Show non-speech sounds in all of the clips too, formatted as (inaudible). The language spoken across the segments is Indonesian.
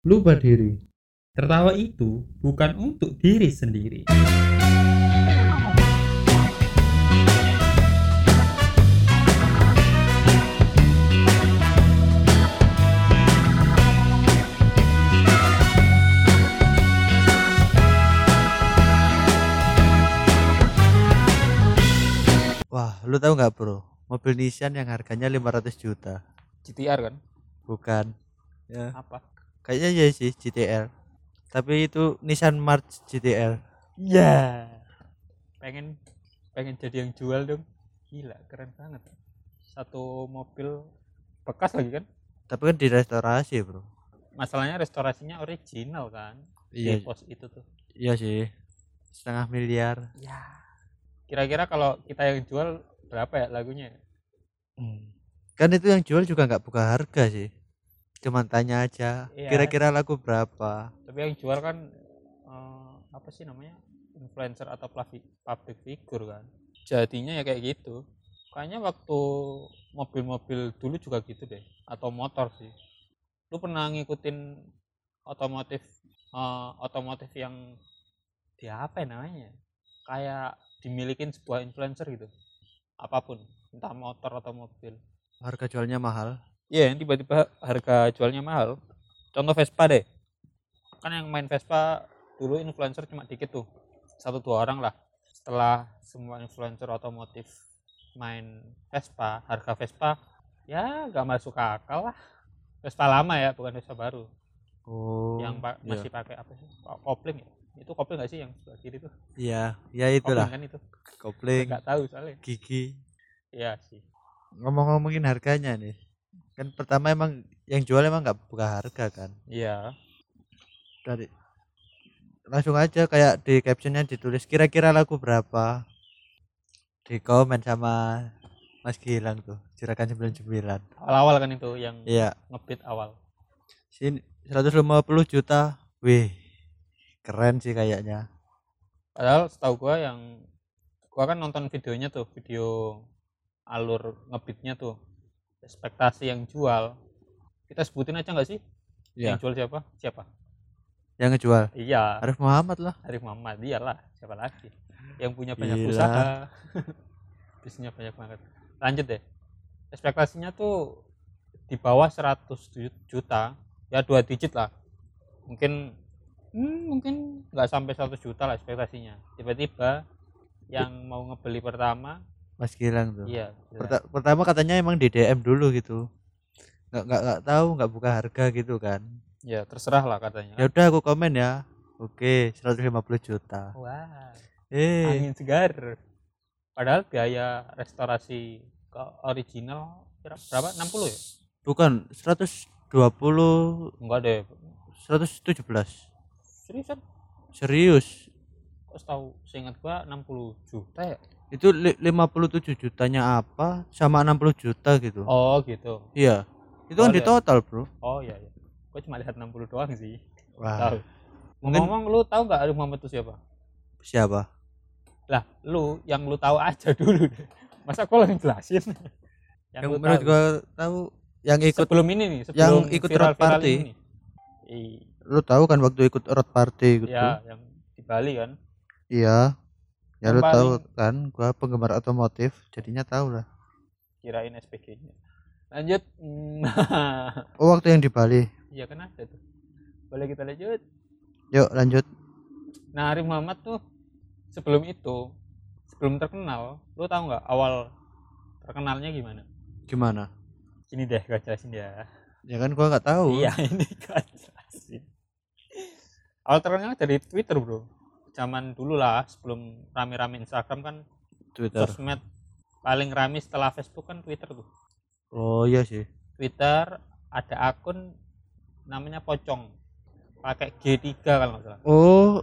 Lupa diri. Tertawa itu bukan untuk diri sendiri. Wah, lu tahu nggak bro? Mobil Nissan yang harganya 500 juta. GTR kan Bukan. Ya, apa kayaknya ya sih GTR. Tapi itu Nissan March GTR. ya pengen pengen jadi yang jual dong gila keren banget satu mobil bekas lagi kan Tapi kan direstorasi, bro. masalahnya restorasinya original kan Iya, di pos itu tuh iya sih. Setengah miliar. ya kira-kira kalau kita yang jual berapa ya lagunya Hmm. Kan itu yang jual juga nggak buka harga sih. Cuman tanya aja, Iya. kira-kira laku berapa? tapi yang jual kan eh, apa sih namanya influencer atau public public figure kan jadinya ya kayak gitu kayaknya waktu mobil-mobil dulu juga gitu deh atau motor sih lu pernah ngikutin otomotif eh, otomotif yang di apa ya namanya kayak dimilikin sebuah influencer gitu apa pun entah motor atau mobil Harga jualnya mahal. Iya, yang tiba-tiba harga jualnya mahal. Contoh Vespa deh. Kan yang main Vespa dulu influencer cuma dikit tuh. Satu dua orang lah. Setelah semua influencer otomotif main Vespa, harga Vespa ya nggak masuk akal lah. Vespa lama ya, bukan Vespa baru. Oh. yang pa- iya. masih pakai apa sih? Ko- Kopling ya? Itu kopling nggak sih yang sebelah kiri tuh? Iya, ya itulah. Kopling kan itu. Kopling, Nggak tahu soalnya. gigi. Iya sih. Ngomong-ngomongin harganya nih. Kan pertama emang yang jual emang nggak buka harga kan. Iya. Dari langsung aja kayak di captionnya ditulis kira-kira laku berapa. Di komen sama Mas Gilang tuh, Juragan 99. Awal-awal kan itu yang Iya, ngebit awal. sini 150 juta. Wih. Keren sih kayaknya. Padahal setahu gua yang gua kan nonton videonya tuh, video alur ngebitnya tuh. Ekspektasi yang jual. Kita sebutin aja nggak sih? Iya. Yang jual siapa? Siapa? Yang ngejual Iya, Arif Muhammad lah. Arif Muhammad. Iyalah, siapa lagi? Yang punya banyak Gila. usaha. (laughs) Bisnisnya banyak banget. Lanjut deh. Ekspektasinya tuh di bawah 100 ju- juta. Ya dua digit lah. Mungkin hmm, mungkin nggak sampai 100 juta lah ekspektasinya. Tiba-tiba yang mau ngebeli pertama Mas Gilang tuh. Iya. Perta- pertama katanya emang di DM dulu gitu. Nggak nggak nggak tahu nggak buka harga gitu kan. Ya terserah lah katanya. Ya udah aku komen ya. Oke, 150 juta. Wah, Eh, angin segar. Padahal biaya restorasi ke original berapa? 60 ya? bukan 120 Enggak deh. 117. Seriusan? Serius. Kok tahu seingat gua 60 juta ya? Itu li- 57 jutanya apa sama 60 juta gitu. Oh gitu. Iya. Itu kan Oh, di iya. total, Bro. Oh iya iya. Gua cuma lihat 60 doang sih. Wah. Tahu. Mungkin- Ngomong lu tahu nggak Arif Muhammad itu siapa? Siapa? Lah, lu yang lu tahu aja (laughs) dulu deh. Masa gua langsung jelasin? Yang, lu menurut tahu. gua tahu yang ikut sebelum ini nih, sebelum yang ikut road viral-viral party. ini. Iya. lu tahu kan waktu ikut road party gitu. Ya, yang di Bali kan. Iya. Ya lu tahu kan gua penggemar otomotif, jadinya tahu lah. Kirain SPG-nya. Lanjut. Hmm, (laughs) Oh, waktu yang di Bali. Iya kan ada tuh. Boleh kita lanjut. Yuk, lanjut. Nah, Arif Muhammad tuh sebelum itu, sebelum terkenal, lu tahu nggak awal terkenalnya gimana? Gimana? Ini deh gua jelasin ya. Ya kan gua nggak tahu. Iya, (laughs) ini gua jelasin. Awal terkenalnya dari Twitter, Bro. Zaman dulu lah, sebelum rame-rame Instagram kan Twitter. sosmed paling rame setelah Facebook kan Twitter tuh. Oh iya sih. Twitter ada akun namanya Pocong pakai G3 kalau nggak salah Oh.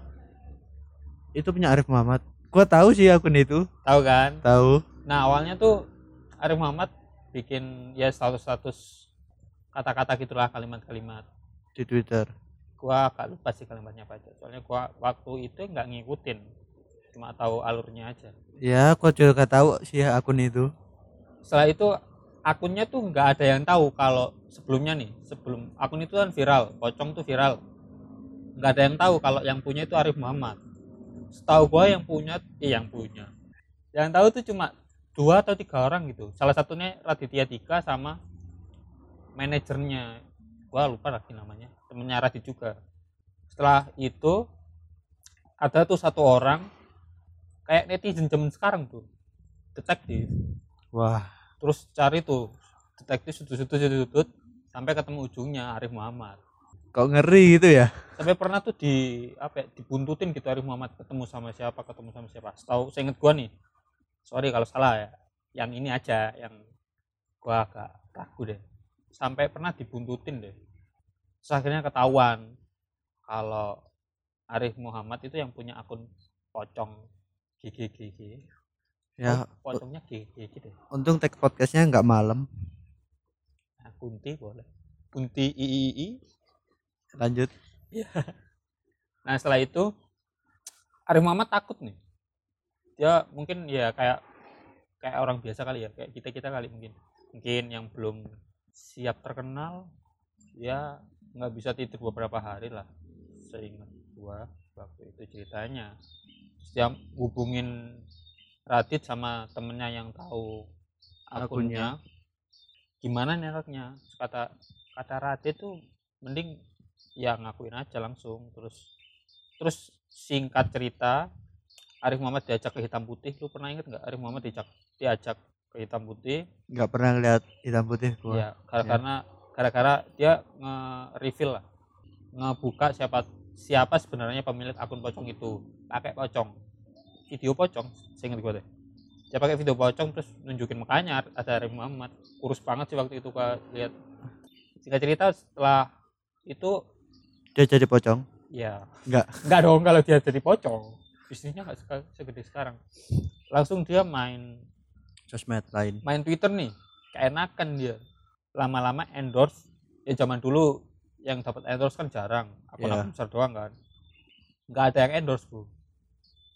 Itu punya Arif Muhammad. Gua tahu sih akun itu. tahu kan Tahu. nah awalnya tuh Arif Muhammad bikin ya status-status kata-kata gitulah kalimat-kalimat di Twitter. Gua agak lupa sih kalimatnya apa aja soalnya gua waktu itu nggak ngikutin cuma tahu alurnya aja. Ya, aku juga tahu sih akun itu. setelah itu akunnya tuh nggak ada yang tahu kalau sebelumnya nih sebelum akun itu kan viral pocong tuh viral. Nggak ada yang tahu kalau yang punya itu Arif Muhammad. Setahu gua yang punya eh yang punya. Yang tahu tuh cuma dua atau tiga orang gitu. Salah satunya Raditya Dika sama manajernya. Gua lupa lagi namanya temennya Radit juga. Setelah itu ada tuh satu orang kayak netizen zaman sekarang tuh detektif. Wah, terus cari tuh detektif sudut-sudut sudut sampai ketemu ujungnya Arif Muhammad. Kok ngeri gitu ya? sampai pernah tuh di apa ya, dibuntutin gitu Arif Muhammad ketemu sama siapa ketemu sama siapa. Tahu saya inget gua nih sorry kalau salah ya yang ini aja yang gua agak ragu deh. Sampai pernah dibuntutin deh terus akhirnya ketahuan kalau Arif Muhammad itu yang punya akun pocong GGGG Ya, Po- pocongnya GGG deh untung tag podcastnya nggak malam. nah, kunti boleh kunti III Lanjut. Nah setelah itu Arif Muhammad takut nih. Dia mungkin ya kayak kayak orang biasa kali ya, kayak kita kita kali mungkin. Mungkin yang belum siap terkenal, ya nggak bisa tidur beberapa hari lah. Seingat gua waktu itu ceritanya. Dia hubungin Radit sama temennya yang tahu akunnya. Gimana nih anaknya? Terus Kata kata Radit tuh mending ya ngakuin aja langsung terus terus singkat cerita Arif Muhammad diajak ke hitam putih lu pernah inget nggak Arif Muhammad diajak diajak ke hitam putih Nggak pernah lihat hitam putih gua. ya kar- karena gara-gara dia nge-reveal lah. Ngebuka siapa siapa sebenarnya pemilik akun pocong itu. Pakai pocong. Video pocong saya ingat gue deh. Dia pakai video pocong terus nunjukin mukanya ada Arif Muhammad. Kurus banget sih waktu itu gua lihat. Singkat cerita setelah itu Dia jadi pocong. ya Nggak. nggak dong kalau dia jadi pocong bisnisnya nggak segede sekarang. Langsung dia main Sosmed lain. main Twitter nih. Keenakan dia lama-lama endorse ya zaman dulu yang dapat endorse kan jarang akun akun besar doang kan nggak ada yang endorse bro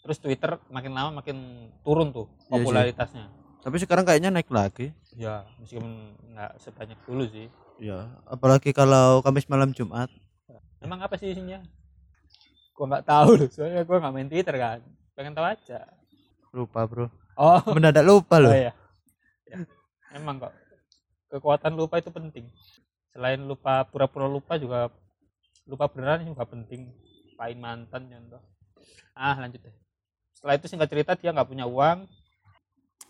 terus Twitter makin lama makin turun tuh Iya popularitasnya Tapi sekarang kayaknya naik lagi. ya meskipun nggak sebanyak dulu sih Ya, apalagi kalau Kamis malam Jumat. emang apa sih isinya gua nggak tahu loh soalnya gua nggak main Twitter kan pengen tahu aja Lupa, Bro. oh Mendadak lupa loh. Oh iya. Ya. Emang kok kekuatan lupa itu penting. Selain lupa pura-pura lupa juga lupa beneran juga penting. Pain mantan contoh. Ah lanjut deh. Setelah itu singkat cerita dia nggak punya uang.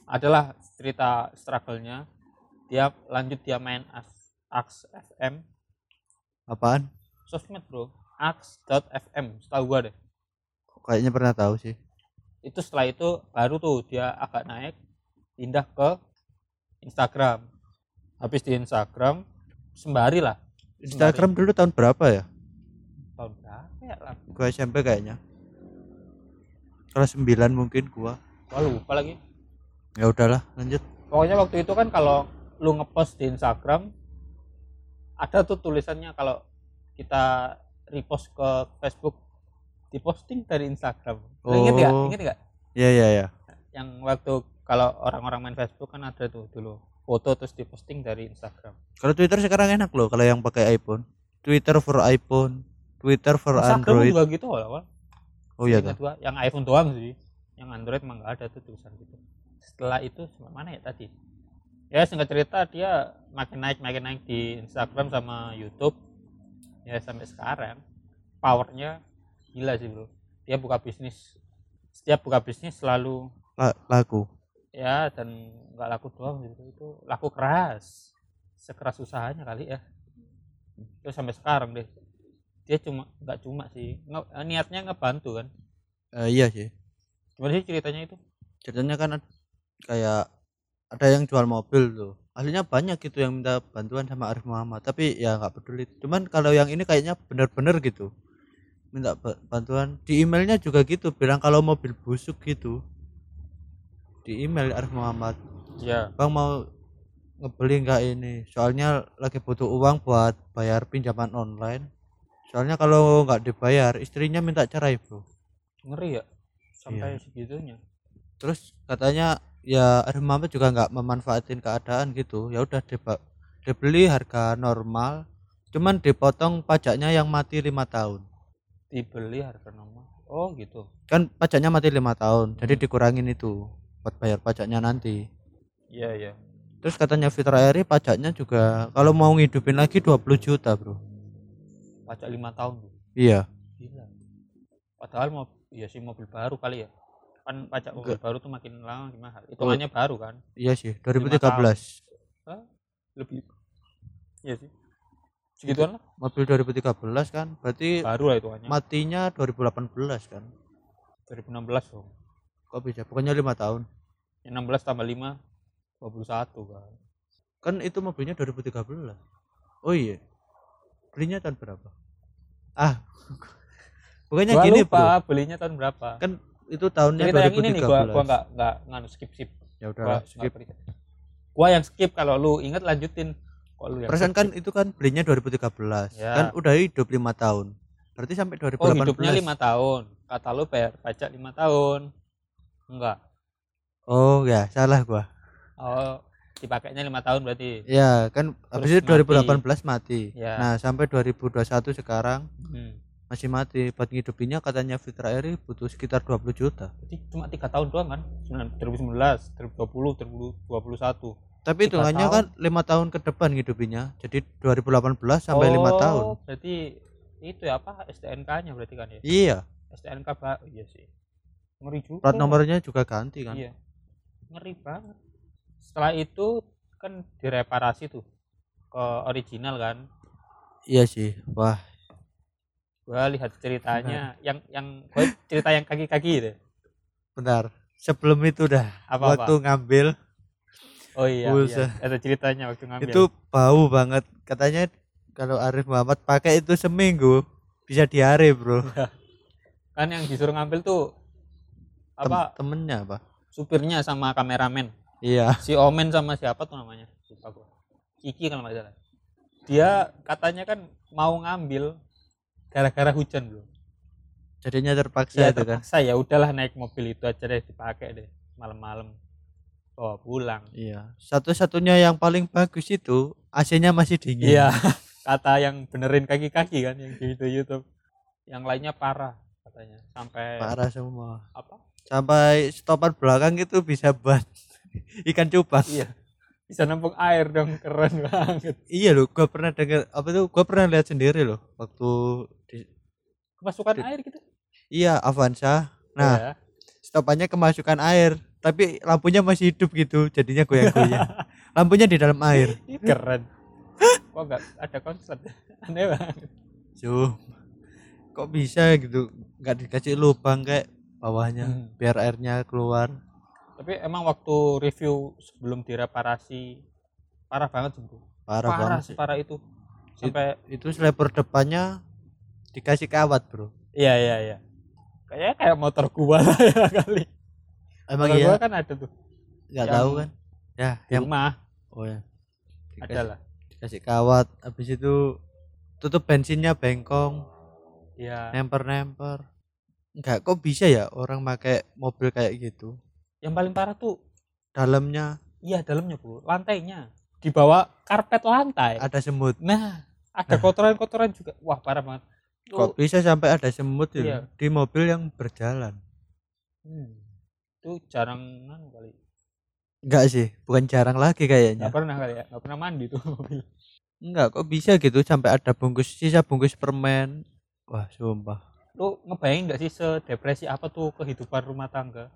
Adalah cerita struggle-nya. Dia lanjut dia main Ax, FM, Apaan? sosmed bro. Ax.fm, setahu gua deh. Kayaknya pernah tahu sih. itu setelah itu baru tuh dia agak naik pindah ke Instagram habis di Instagram sembari lah Instagram dulu tahun berapa ya? tahun berapa ya lah Gua SMP kayaknya. Kelas 9 mungkin gua. gua lupa lagi Ya udahlah, lanjut. pokoknya waktu itu kan kalau lu ngepost di Instagram ada tuh tulisannya kalau kita repost ke Facebook diposting dari Instagram Lu inget Oh. inget nggak Ya ya ya. yang waktu kalau orang-orang main Facebook kan ada tuh dulu foto terus diposting dari Instagram. Kalau Twitter sekarang enak loh kalau yang pakai iPhone. Twitter for iPhone, Twitter for Instagram Android. juga gitu awal Oh iya gua, yang iPhone doang sih. Yang Android emang nggak ada tuh tulisan gitu. Setelah itu mana ya tadi? Ya singkat cerita dia makin naik makin naik di Instagram sama YouTube. Ya sampai sekarang powernya gila sih bro. Dia buka bisnis setiap buka bisnis selalu La- lagu. Ya dan nggak laku doang gitu itu laku keras sekeras usahanya kali ya terus sampai sekarang deh dia cuma nggak cuma sih nge- niatnya ngebantu kan Eh, iya sih. gimana sih ceritanya itu Ceritanya kan kayak ada yang jual mobil tuh. Aslinya banyak gitu yang minta bantuan sama Arif Muhammad, tapi ya nggak peduli. Cuman kalau yang ini kayaknya bener-bener gitu. Minta ba- bantuan di emailnya juga gitu, bilang kalau mobil busuk gitu. Di email Arif Muhammad, ya Bang mau ngebeli nggak ini? Soalnya lagi butuh uang buat bayar pinjaman online. Soalnya kalau nggak dibayar, istrinya minta cerai, Bro. ngeri ya sampai Iya. segitunya Terus katanya ya Arif Muhammad juga nggak memanfaatin keadaan gitu ya udah dia, ba- dia beli harga normal cuman dipotong pajaknya yang mati lima tahun dibeli harga normal oh gitu kan pajaknya mati lima tahun jadi Hmm. dikurangin itu buat bayar pajaknya nanti. Iya iya. Terus katanya Fitra Eri pajaknya juga kalau mau ngidupin lagi 20 juta bro. Pajak lima tahun tuh iya. Gila. Padahal mau ya sih mobil baru kali ya. Kan pajak mobil Enggak. baru tuh makin lama makin mahal. Hitungannya baru kan? iya sih Lima 2013 lebih. Iya sih. Segituan lah. mobil 2013 kan berarti baru lah hitungannya matinya 2018 kan? 2016 dong kok bisa? Pokoknya lima tahun. Yang 16 tambah 5 21 kan kan itu mobilnya 2013 oh iya. Belinya tahun berapa? Ah. (laughs) Pokoknya gua gini lupa bro. belinya tahun berapa. Kan itu tahunnya cerita yang ini nih gua 2013 gua nggak nggak nganu skip skip. Ya gua, udah nggak skip gua yang skip kalau lu inget lanjutin. Yang perasaan kan itu kan belinya 2013 Ya. kan udah hidup lima tahun. Berarti sampai 2018 oh hidupnya lima tahun. Kata lu bayar pajak lima tahun enggak. Oh ya salah gua. Oh dipakainya lima tahun berarti. Ya kan habis itu Terus 2018 mati. Ya. nah sampai 2021 sekarang hmm. masih mati. Buat ngidupinnya katanya Fitra Eri butuh sekitar 20 juta. Berarti cuma tiga tahun doang kan? 2019 2020 2021 tapi hitungannya tahun. kan lima tahun ke depan ngidupinnya jadi 2018 sampai lima Oh, tahun. berarti itu ya apa STNK nya berarti kan ya? Iya. STNK pak iya sih ngeri juga plat nomornya juga ganti kan? Iya. Ngeri banget. Setelah itu kan direparasi tuh ke original kan? Iya sih wah. Gua lihat ceritanya yang yang gua cerita yang kaki-kaki deh benar. Sebelum itu dah apa waktu apa ngambil oh iya, iya. Ada ceritanya waktu ngambil. Itu bau banget. Katanya kalau Arif Muhammad pakai itu seminggu bisa diare bro. (laughs) Kan yang disuruh ngambil tuh Tem- apa temennya apa? Supirnya sama kameramen. Iya. Si Omen sama siapa tuh namanya? Lupa gua. Kiki kalau nggak salah. Dia katanya kan mau ngambil gara-gara hujan bro. Jadinya terpaksa ya itu kan? terpaksa. Ya udahlah naik mobil itu aja deh dipakai deh. Malam-malam. Bawa pulang. Iya. Satu-satunya yang paling bagus itu AC-nya masih dingin. Iya. (laughs) Kata yang benerin kaki-kaki kan yang di YouTube. Yang lainnya parah katanya. Sampai parah semua. Apa sampai stopan belakang itu bisa buat (laughs) ikan cupang. Iya. Bisa nampung air dong keren banget. Iya loh gua pernah dengar apa tuh gua pernah lihat sendiri loh waktu di, kemasukan Di- air gitu? Iya Avanza. Nah Ya. stopannya kemasukan air tapi lampunya masih hidup gitu jadinya goyang-goyang. (laughs) Lampunya di dalam air. Keren. Kok nggak ada konslet? (laughs) Aneh banget. Cuma, kok bisa gitu nggak dikasih lubang kayak bawahnya Hmm. biar airnya keluar. Tapi emang waktu review sebelum direparasi parah banget sih bro parah, parah banget sih separah itu. Sampai itu selebar depannya dikasih kawat bro. Iya iya iya. Kayaknya kayak motor gua lah (laughs) ya kali. Emang motor iya? gua kan ada tuh. Nggak yang- tahu kan? Ya yang rumah. Oh ya. Ada dikasih, lah. dikasih kawat habis itu tutup bensinnya bengkong iya. nemper nemper nggak kok bisa ya orang pakai mobil kayak gitu? Yang paling parah tuh dalamnya. Iya dalamnya bro lantainya. Di bawah karpet lantai. Ada semut. Nah ada kotoran-kotoran juga. Wah parah banget. Kok bisa sampai ada semut ya? Iya. di mobil yang berjalan. Hmm, itu jarang kan kali. Enggak sih bukan jarang lagi kayaknya. Nggak pernah kali ya? Nggak pernah mandi tuh mobil. Enggak kok bisa gitu sampai ada bungkus sisa bungkus permen. Wah sumpah lu ngebayangin nggak sih sedepresi apa tuh kehidupan rumah tangga?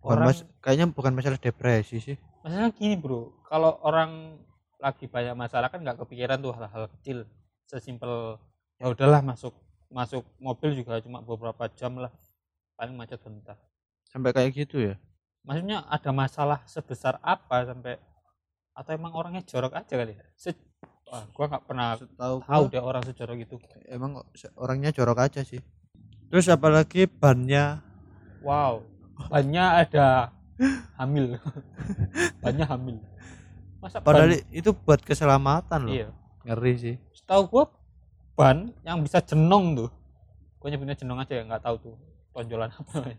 Bukan orang mas- kayaknya bukan masalah depresi sih. Masalah gini bro. Kalau orang lagi banyak masalah kan nggak kepikiran tuh hal-hal kecil. Sesimpel ya udahlah masuk masuk mobil juga cuma beberapa jam lah. Paling macet bentar. Sampai kayak gitu ya? Maksudnya ada masalah sebesar apa sampai atau emang orangnya jorok aja kali ya? Se- Wah, gua nggak pernah tahu tahu deh orang sejorok itu. Emang orangnya jorok aja sih terus apalagi bannya? Wow banyak ada hamil. (laughs) Banyak hamil. Masa padahal ban, itu buat keselamatan loh. Iya. Ngeri sih. Setahu gua ban yang bisa jenong tuh. Gua nyebutnya jenong aja ya nggak tahu tuh tonjolan apa.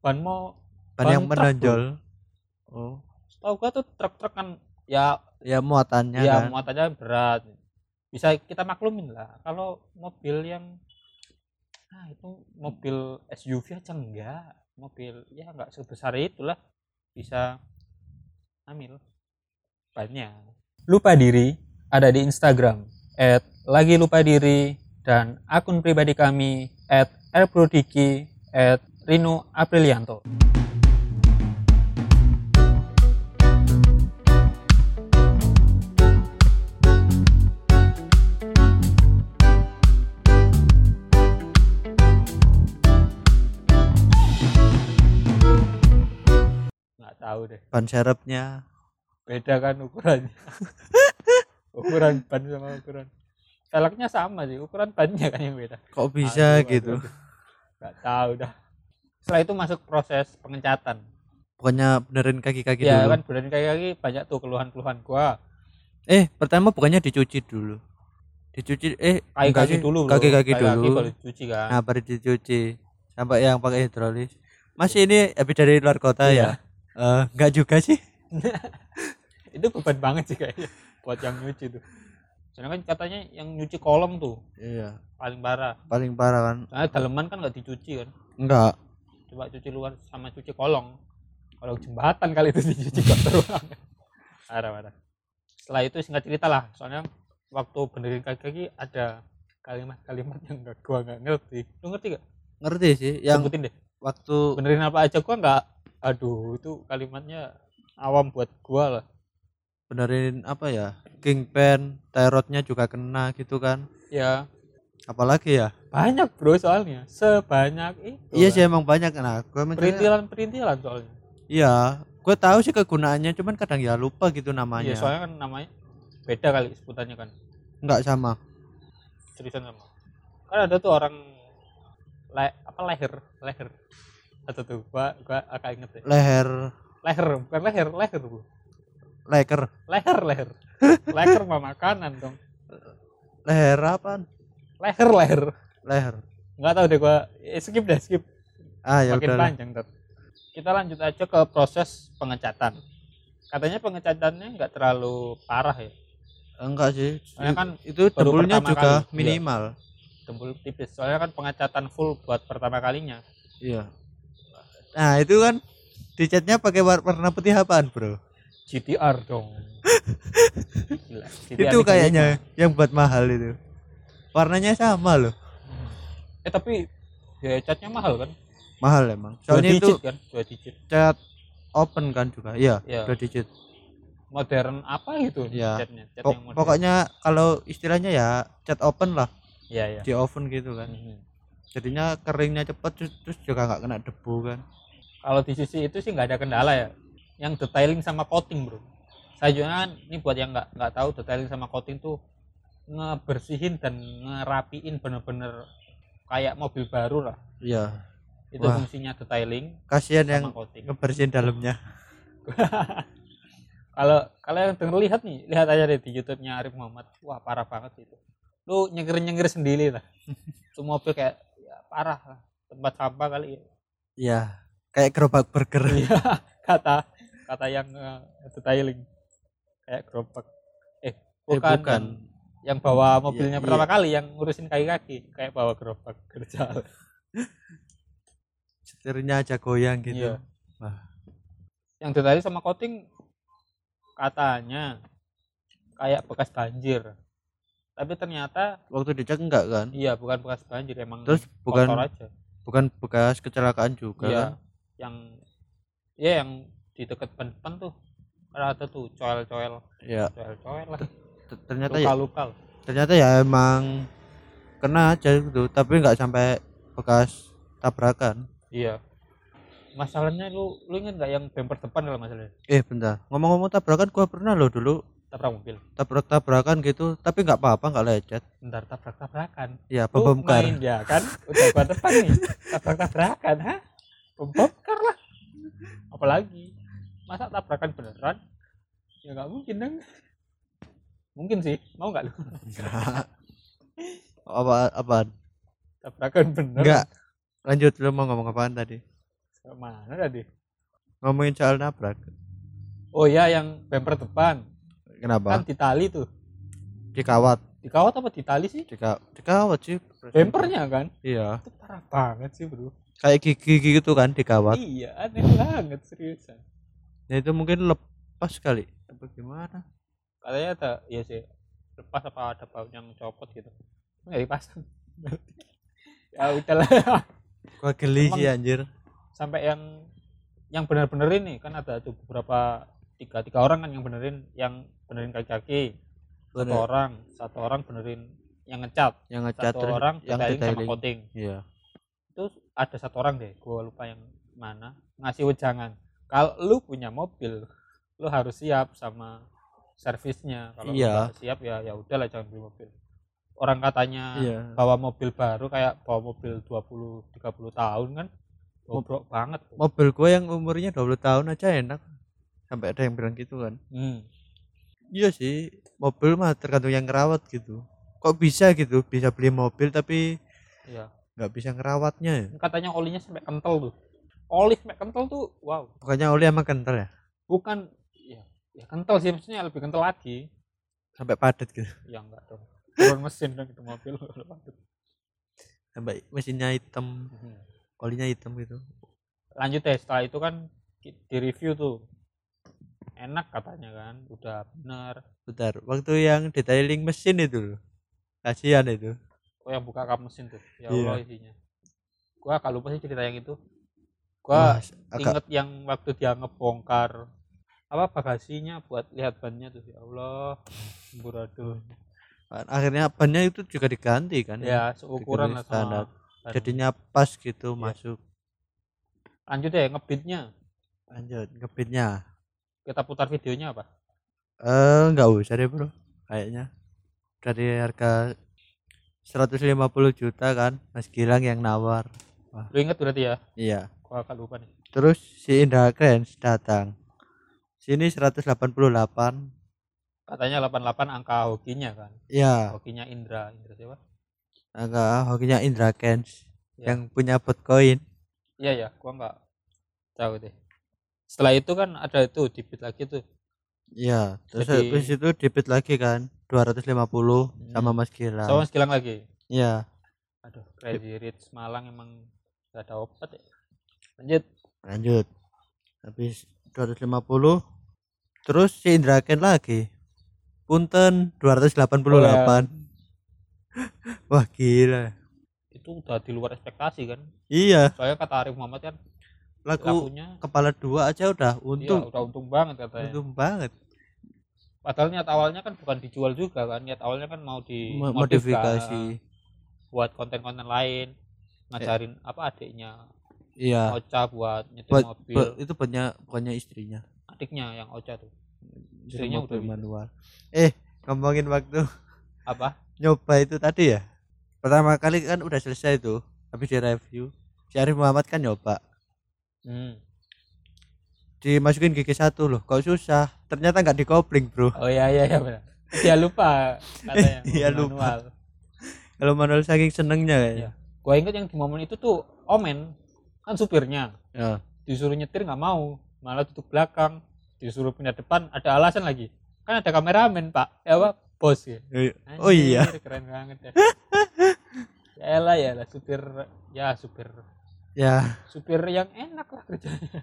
Ban mau ban Ban yang menonjol. Oh. Tahu gua tuh truk-truk kan ya ya muatannya ya kan. muatannya berat. Bisa kita maklumin lah. Kalau mobil yang ah itu mobil SUV aja enggak. Mobil ya enggak sebesar itulah bisa ambil banyak. Lupa diri ada di Instagram at lagi lupa diri dan akun pribadi kami at rprodiki at Rino Aprilianto. Deh. Ban serepnya beda kan ukurannya. (laughs) Ukuran ban sama ukuran. Velgnya sama sih ukuran bannya kan yang beda. Kok bisa Aduh, gitu? aduh, aduh. nggak tahu dah. Setelah itu masuk proses pengecatan. Bukannya benerin kaki-kaki ya dulu. kan benerin kaki-kaki banyak tuh keluhan-keluhan gua. Eh pertama bukannya dicuci dulu. Dicuci eh enggak kaki-kaki dulu kaki-kaki dulu. baru dicuci kan. Nah baru dicuci. Sampai yang pakai hidrolis. Masih ini habis dari luar kota Iya. ya Eh, enggak juga sih. (laughs) Itu beban banget sih kayaknya buat yang nyuci tuh. Soalnya kan katanya yang nyuci kolong tuh iya. paling parah. Paling parah kan. Soalnya daleman kan nggak dicuci kan? Enggak coba cuci luar sama cuci kolong. Kalau jembatan kali itu dicuci kotor banget (laughs) parah parah. Setelah itu singkat cerita lah. Soalnya waktu benerin kaki-kaki ada kalimat-kalimat yang gak gua nggak ngerti. Lu ngerti gak ngerti sih yang sebutin deh waktu benerin apa aja gua nggak aduh itu kalimatnya awam buat gua lah. Benerin apa ya kingpan tyrotnya juga kena gitu kan. Ya. Apalagi ya? Banyak bro soalnya. Sebanyak itu iya sih emang banyak. Nah gue mencari perintilan-perintilan soalnya. Iya. Gue tahu sih kegunaannya cuman kadang ya lupa gitu iya namanya soalnya kan namanya beda kali sebutannya kan. Enggak sama. Seriusan sama. Kan ada tuh orang le, apa leher leher. Atau tuh gua gua agak inget deh. Leher. Leher bukan leher leher bu. Leker. Leher leher. (laughs) Leher mah makanan dong. Leher apa leher leher. Leher. Nggak tahu deh gua. Eh, skip deh skip. Ah ya makin udah panjang ntar. kita lanjut aja ke proses pengecatan. Katanya pengecatannya nggak terlalu parah ya? Enggak sih. Soalnya kan itu debulnya juga kali, iya. Tembul tipis. Soalnya kan pengecatan full buat pertama kalinya. Iya. Nah itu kan dicatnya pakai war- warna putih apaan bro? GTR dong. Gila, GTR itu 35. kayaknya yang buat mahal itu. Warnanya sama loh. Eh tapi ya catnya mahal kan? Mahal emang. Dua soalnya itu digit kan? Dua digit. cat open kan juga. Iya Iya. dua digit. Modern apa gitu Iya. catnya? Cat Pok- yang modern. pokoknya kalau istilahnya ya cat open lah iya iya. Di oven gitu kan. Mhm. jadinya keringnya cepet terus, terus juga nggak kena debu kan. Kalau di sisi itu sih nggak ada kendala ya. Yang detailing sama coating bro. Saya juga kan ini buat yang nggak nggak tahu detailing sama coating tuh ngebersihin dan ngerapiin bener-bener kayak mobil baru lah. Iya. Itu Wah. fungsinya detailing kasihan yang coating. ngebersihin dalamnya. (laughs) Kalau kalau yang lihat nih lihat aja deh di YouTube-nya Arif Muhammad. Wah parah banget itu lu nyengir nyengir sendiri lah. (laughs) Itu mobil kayak ya, parah lah tempat sampah kali ya. Iya kayak gerobak burger. Iya, (laughs) kata kata yang eh, detailing kayak gerobak. Eh bukan, Eh, bukan. Yang, bawa mobilnya Iya, pertama kali yang ngurusin kaki-kaki. Kayak bawa gerobak (laughs) kerja. Setirnya aja goyang gitu. Iya. Wah. yang detailing sama coating katanya kayak bekas banjir tapi ternyata waktu dicek enggak kan? Iya bukan bekas banjir emang terus bukan aja. bukan bekas kecelakaan juga iya kan? yang ya yang di dekat depan tuh. Ada tuh coel-coel. Ya coel-coel lah. Ternyata ya luka-luka ternyata ya emang kena aja gitu tapi nggak sampai bekas tabrakan. Iya. Masalahnya lu lu ingat nggak yang bumper depan kalau masalahnya? eh bentar. Ngomong-ngomong tabrakan gua pernah loh dulu Tabrak mobil. tabrak tabrakan gitu tapi nggak apa-apa nggak lecet Bentar tabrak-tabrakan. ya Lu bom kar main ya kan? Udah gua depan nih. Tabrak-tabrakan, ha? Pembongkar lah. Apalagi masa tabrakan beneran? Ya nggak mungkin dong. Mungkin sih. Mau nggak lu? apa apaan Tabrakan bener. enggak lanjut lu mau ngomong apaan tadi Mana tadi? ngomongin soal nabrak oh ya yang bumper depan kenapa? Kan ditali tuh. Dikawat. Dikawat apa ditali sih? Dika, dikawat sih bumpernya kan? Iya. Itu parah banget sih bro. Kayak gigi gitu kan dikawat. Iya aneh banget seriusan. Ya itu mungkin lepas kali. Apa gimana? Katanya ada iya sih lepas apa ada baut yang copot gitu. Nggak dipasang. (laughs) Ya udahlah gua geli sih anjir. sampai yang yang bener-bener ini kan ada tuh beberapa tiga tiga orang kan yang benerin yang benerin kaki-kaki. Satu Bener. orang satu orang benerin yang ngecat. Yang ngecat satu orang yang detailing sama coating. Iya. Itu ada satu orang deh gua lupa yang mana ngasih wejangan. Kalau lu punya mobil lu harus siap sama servisnya. Kalau Iya. siap ya ya udahlah jangan beli mobil. Orang katanya iya. bawa mobil baru kayak bawa mobil 20 30 tahun kan bobrok banget. mobil gua yang umurnya 20 tahun aja enak. Sampai ada yang bilang gitu kan. Hmm. Iya sih mobil mah tergantung yang ngerawat gitu kok bisa gitu bisa beli mobil tapi Iya. nggak bisa ngerawatnya ya Katanya olinya sampai kental tuh. Oli sampai kental tuh, wow. pokoknya oli emang kental ya Bukan ya, ya kental sih maksudnya lebih kental lagi. sampai padat gitu Ya enggak dong. Turun mesin dong itu mobil. (laughs) sampai mesinnya hitam Hmm. olinya hitam gitu Lanjut deh, setelah itu kan di review tuh. Enak katanya kan, udah bener. bentar waktu yang detailing mesin itu loh kasihan itu Oh yang buka kap mesin tuh. Ya Iya. Allah isinya. Gua agak lupa sih cerita yang itu. Gua agak inget yang waktu dia ngebongkar apa bagasinya buat lihat bannya tuh ya Allah amburadul akhirnya bannya itu juga diganti kan ya seukuran lah standar. sama jadinya pas gitu Iya. masuk lanjut deh ngebitnya lanjut ngebitnya kita putar videonya apa? Eh nggak usah deh bro. Kayaknya. Dari harga 150 juta kan Mas Gilang yang nawar. Lu inget berarti ya? Iya. Gua agak lupa nih. Terus si Indra Kens datang. Sini 188 katanya 88 angka hokinya kan? Ya hokinya Indra. Indra siapa? Agak hokinya Indra Kens Ya. yang punya Bitcoin iya ya gua nggak tahu deh setelah itu kan ada itu debit lagi tuh Iya, terus Jadi- habis itu debit lagi kan 250 sama Hmm. Mas Gilang. sama Mas Gilang lagi Iya, aduh Crazy Rich Malang emang gak ada obat ya lanjut lanjut. Habis 250 terus si Indra Ken lagi. Punten 288. (laughs) Wah, gila. itu udah di luar ekspektasi kan Iya, soalnya kata Arif Muhammad kan laku lakunya kepala dua aja udah iya, untung. udah untung banget katanya untung banget. padahal niat awalnya kan bukan dijual juga kan niat awalnya kan mau Mo- dimodifikasi Modifikasi. buat konten-konten lain ngajarin apa adiknya Iya. Ocha buat nyetir Buat, mobil buat- itu punya bukannya istrinya. adiknya yang Ocha tuh Istrinya udah bisa. manual. Eh, ngomongin waktu apa nyoba itu tadi ya pertama kali kan udah selesai tuh habis di review si Arif Muhammad kan nyoba hmm. dimasukin gigi satu loh kok susah? Ternyata nggak dikopling bro. Oh iya iya iya benar. Dia lupa katanya (laughs) mobil lupa. kalau manual saking senengnya Iya. kayaknya gua inget yang di momen itu tuh Omen. Kan supirnya. Ya. disuruh nyetir nggak mau malah tutup belakang. Disuruh pindah depan ada alasan lagi. Kan ada kameramen pak. Ya apa bos ya. Oh iya. Anjir, keren banget ya. (laughs) Ya elah ya lah supir. Ya supir ya. Supir yang enak lah kerjanya.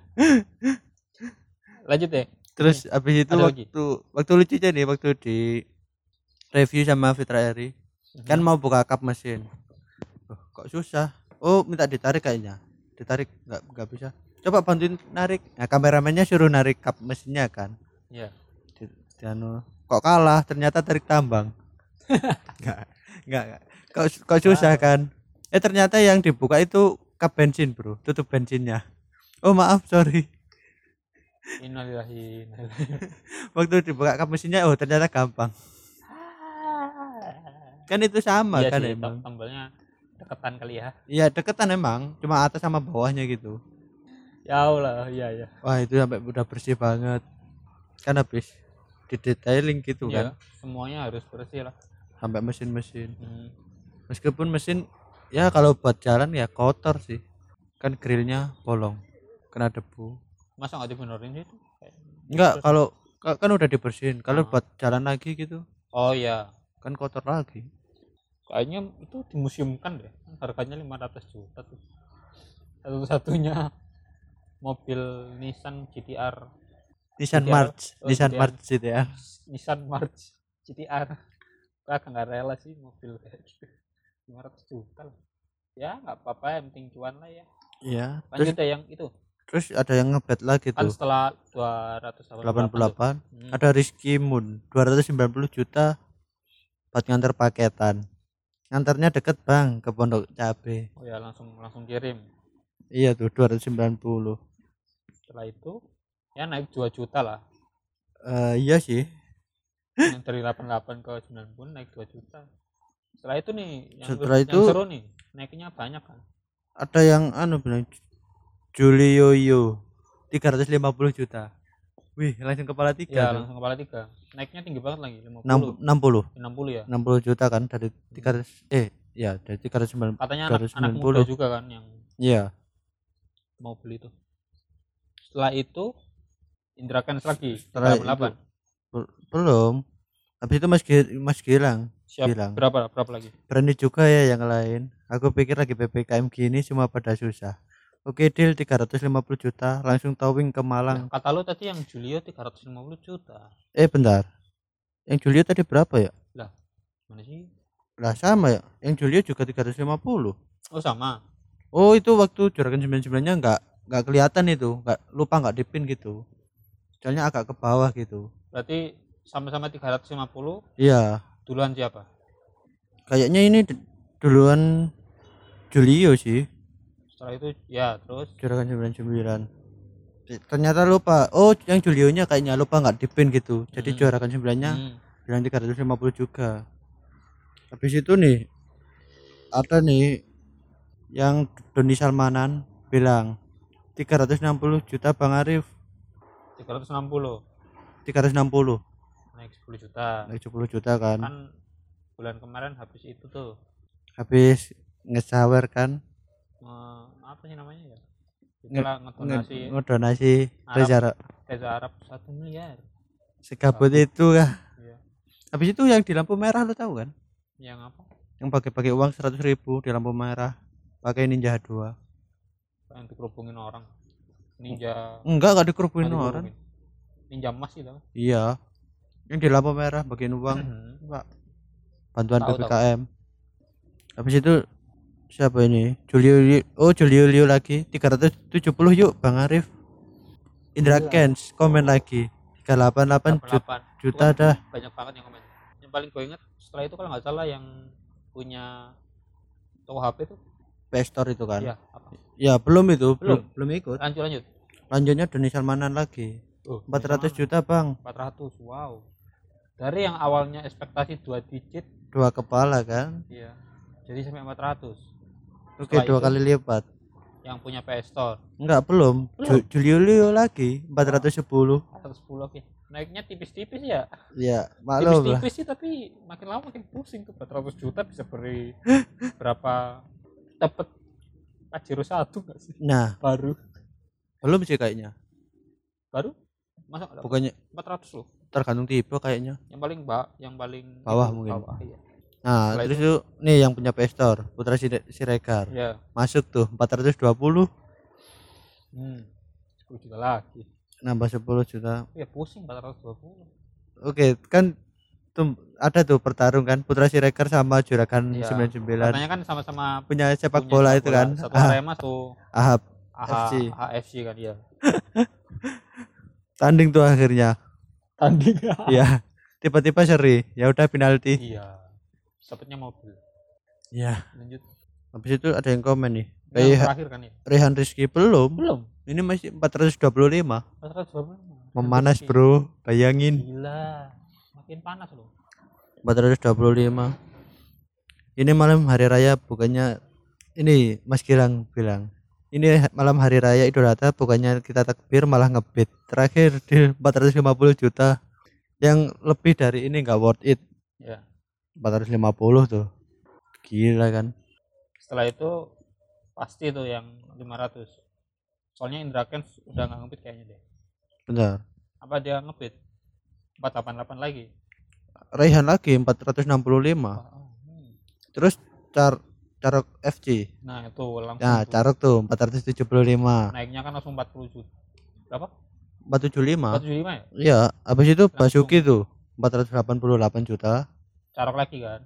Lanjut deh terus habis itu Ada lagi? waktu waktu lucunya nih waktu di review sama Fitra Eri. Kan mau buka kap mesin. Loh, kok susah? Oh minta ditarik kayaknya. Ditarik nggak nggak bisa. Coba bantuin narik. Nah kameramennya suruh narik kap mesinnya kan. Ya di, di anu, kok kalah? Ternyata tarik tambang. (laughs) Nggak nggak nggak. kok kok susah kan? Eh ternyata yang dibuka itu kap bensin bro. Tutup bensinnya. Oh maaf sorry. Innalillahi (laughs) waktu dibuka kap mesinnya oh ternyata gampang. Kan itu sama Iya kan sih, emang. tom- tombolnya deketan kali ya. Iya deketan emang. Cuma atas sama bawahnya gitu. Ya Allah iya ya wah itu sampai udah bersih banget. Kan habis di detailing gitu Iya, kan. semuanya harus bersih lah. Sampai mesin-mesin. Hmm. meskipun mesin ya kalau buat jalan ya kotor sih. Kan grillnya bolong kena debu. Masa nggak dibenerin sih itu? Enggak kalau ka- kan udah dibersihin. Kalau Ah. buat jalan lagi gitu. Oh iya. Kan kotor lagi. Kayaknya itu dimuseumkan deh. Harganya 500 juta tuh. Satu-satunya (laughs) mobil Nissan GTR Nissan GTR. March. Oh, Nissan GTR. March ya Nissan March GTR agak nggak rela sih mobil kayak gitu 500 juta lah. Ya nggak apa-apa yang penting cuan lah ya. Iya terus? lanjut deh yang itu. Terus ada yang ngebet lagi kan tuh. setelah 288 tuh. 88 Hmm. ada Rizky Moon 290 juta buat nganter paketan. Nganternya deket bang ke Pondok Cabe. Oh ya langsung langsung kirim. Iya tuh 290 setelah itu ya naik 2 juta lah. Eh iya sih. Yang dari 88 ke 90 naik 2 juta setelah itu nih yang, Setelah yang itu- seru nih naiknya banyak kan ada yang anu bilang Julio Yo 350 juta. Wih langsung kepala tiga ya langsung kepala tiga. Naiknya tinggi banget lagi 50 Enam- 60 60 ya? 60 juta kan dari 300 eh ya dari 390 katanya anak, anak 290. muda juga kan yang iya. mau beli itu. Setelah itu Indra Kens lagi Setelah 88 Bel- belum. Habis itu Mas Gil Mas Gilang siap. Bilang. berapa berapa lagi? Berani juga ya yang lain. Aku pikir lagi PPKM gini cuma pada susah. Oke deal 350 juta langsung towing ke Malang. Nah, kata lu tadi yang Julio 350 juta. Eh bentar. Yang Julio tadi berapa ya? Mana sih? Lah sama ya. Yang Julio juga 350 oh sama. Oh itu waktu juragan 99 nya nggak nggak kelihatan itu. Nggak lupa nggak dipin gitu. Soalnya agak ke bawah gitu. Berarti sama-sama 350 iya duluan siapa? Kayaknya ini duluan Julio sih. Setelah itu ya terus? Juragan 99 Eh, ternyata lupa. Oh yang Julionya kayaknya lupa nggak dipin gitu. Jadi Hmm. juragan 9 nya hmm, bilang 350 juga. Habis itu nih ada nih yang Doni Salmanan bilang 360 juta Bang Arif. 360 360 naik 10 juta. Naik 10 juta kan? Kan bulan kemarin habis itu tuh. Habis ngesawer kan? Eh, apa sih namanya ya? Itulah ngedonasi. nge- ngedonasi Arab. Reza Reza Arab satu miliar. Segabut itu kah? Iya. habis itu yang di lampu merah lo tahu kan? Yang apa? Yang pakai pakai uang 100 ribu di lampu merah pakai ninja 2 yang dikerubungin orang. Ninja enggak enggak dikerupin nggak orang. dikerubungin. ninja emas gitu iya yang di lampu merah bagian uang. Pak bantuan Tahu, tahu. PPKM habis itu siapa ini? Julio Liu- oh Julio Liu lagi. 370 yuk Bang Arif. Indra Iya. Kens komen lagi. 388 juta, 88 juta Itu kan dah. banyak banget yang komen. Yang paling gue inget setelah itu kalau nggak salah yang punya toko HP tuh PS Store itu kan? Iya apa? Ya belum itu. Belum. belum belum ikut. Lanjut lanjut. Lanjutnya Doni Salmanan lagi. Oh, 400 juta Bang. 400 wow dari yang awalnya ekspektasi dua digit dua kepala kan? iya jadi sampai 400 oke Setelah dua itu- kali lipat. yang punya PS Store. Enggak belum, Belum. Ju- Julio Liu lagi 410 410 oke. Naiknya tipis-tipis ya? Ya maklum tipis-tipis sih tapi makin lama makin pusing. tuh 400 juta bisa beri (laughs) berapa? Dapat Pajero satu nggak sih? Nah. Baru. Belum sih kayaknya. Baru? Masa pokoknya 400 loh tergantung tipe kayaknya yang paling ba yang paling Bawah mungkin. bawah, iya. Nah, Setelah terus itu nih yang punya PS Store, Putra Sire- Siregar. ya Masuk tuh 420 hmm. 10 juta lagi nambah 10 juta. ya pusing 420 Oke, kan tuh ada tuh pertarung kan Putra Siregar sama Juragan Iya. 99 katanya kan sama-sama punya sepak punya bola sepak itu kan. satu Ah, Arema satu Ahab AH, FC. AFC kan iya (laughs) tanding tuh akhirnya. Tanding (laughs) Iya. Tiba-tiba seri. Ya udah penalti. iya dapatnya mobil Iya. lanjut Habis itu ada yang komen nih. yang Kayak terakhir kan ya Rehan Rizky belum. belum Ini masih 425. 425 Memanas. Bro. Bayangin. gila makin panas loh 425 ini malam hari raya bukannya ini Mas Gilang bilang ini malam hari raya Idul Adha bukannya kita takbir malah ngebet terakhir di 450 juta. Yang lebih dari ini nggak worth it. Ya. 450 tuh. Gila kan. Setelah itu pasti tuh yang 500 soalnya Indra Kens udah nggak ngebit kayaknya deh bentar. Apa dia ngebit? 488 lagi. Raihan lagi 465 Hmm. terus car carok FC nah itu langsung nah tuh. carok tuh 475 naiknya kan langsung 40 juta berapa? 475 475 ya? Iya habis itu Langsung. Basuki tuh 488 juta. Carok lagi kan?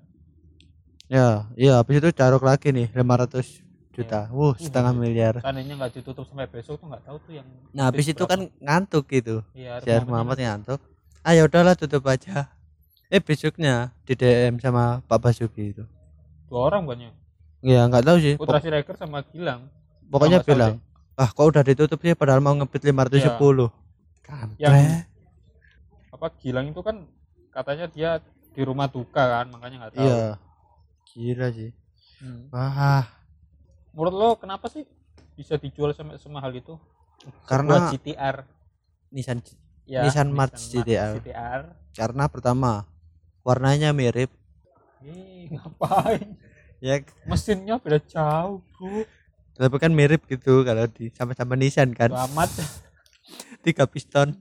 Ya iya habis itu carok lagi nih 500 juta. Iya. wuh setengah iya. miliar. Seandainya nggak ditutup sampai besok tuh nggak tahu tuh yang nah habis itu berapa. kan ngantuk gitu. Iya si Arif Muhammad ngantuk. Ah ya udahlah tutup aja. Eh besoknya di DM sama Pak Basuki itu. Dua orang banyak ya nggak tahu sih. Putra Siregar sama Gilang. Pokoknya bilang ah kok udah ditutup sih padahal mau ngebit 510 Iya. kampret. Yang- apa Gilang itu kan katanya dia di rumah duka kan makanya nggak tahu. Iya. Gila sih. Hmm. wah. Menurut lo kenapa sih bisa dijual sampai semahal itu? Karena- Sebuah GTR Nissan ya Nissan March GTR. GTR karena pertama warnanya mirip. Ih, ngapain ya. Mesinnya beda jauh bro tapi kan mirip gitu kalau di sama-sama Nissan kan. Amat tiga piston.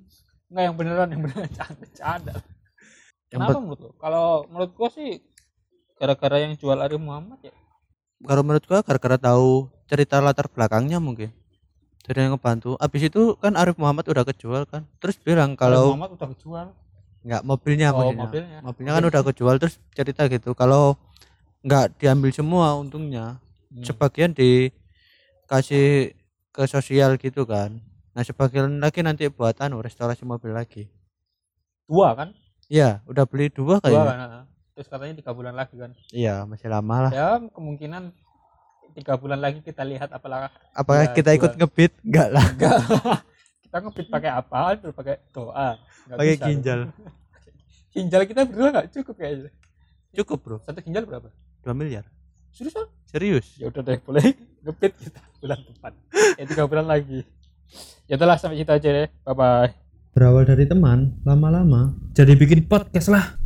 Nggak yang beneran yang beneran canda canda kenapa menurut lo? Kalau menurut gua sih gara-gara yang jual Arif Muhammad ya. Kalau menurut gua gara-gara tahu cerita latar belakangnya mungkin. Dari yang ngebantu. Abis itu kan Arif Muhammad udah kejual kan. Terus bilang Arif kalau Muhammad udah kejual. Nggak mobilnya oh maksudnya mobilnya. Mobilnya kan udah kejual. Terus cerita gitu. Kalau nggak diambil semua untungnya. Hmm. sebagian dikasih ke sosial gitu kan. Nah sebagian lagi nanti buat anu restorasi mobil lagi. Dua kan? Iya udah beli dua dua kayaknya. kan ha. terus katanya tiga bulan lagi kan? Iya masih lama lah. Ya kemungkinan tiga bulan lagi kita lihat apakah apakah Iya, kita ikut jual. ngebit? Enggak lah. Enggak (laughs) kita ngebit pakai apa? Terus pakai doa. Pakai ginjal. (laughs) Ginjal kita berdua nggak cukup kayaknya. Cukup bro. Satu ginjal berapa 2 miliar. Serius serius? Ya udah deh boleh (laughs) ngepit kita bulan depan. Ya tiga bulan lagi. Ya telah sampai kita aja deh. Bye bye berawal dari teman lama-lama jadi bikin podcast lah.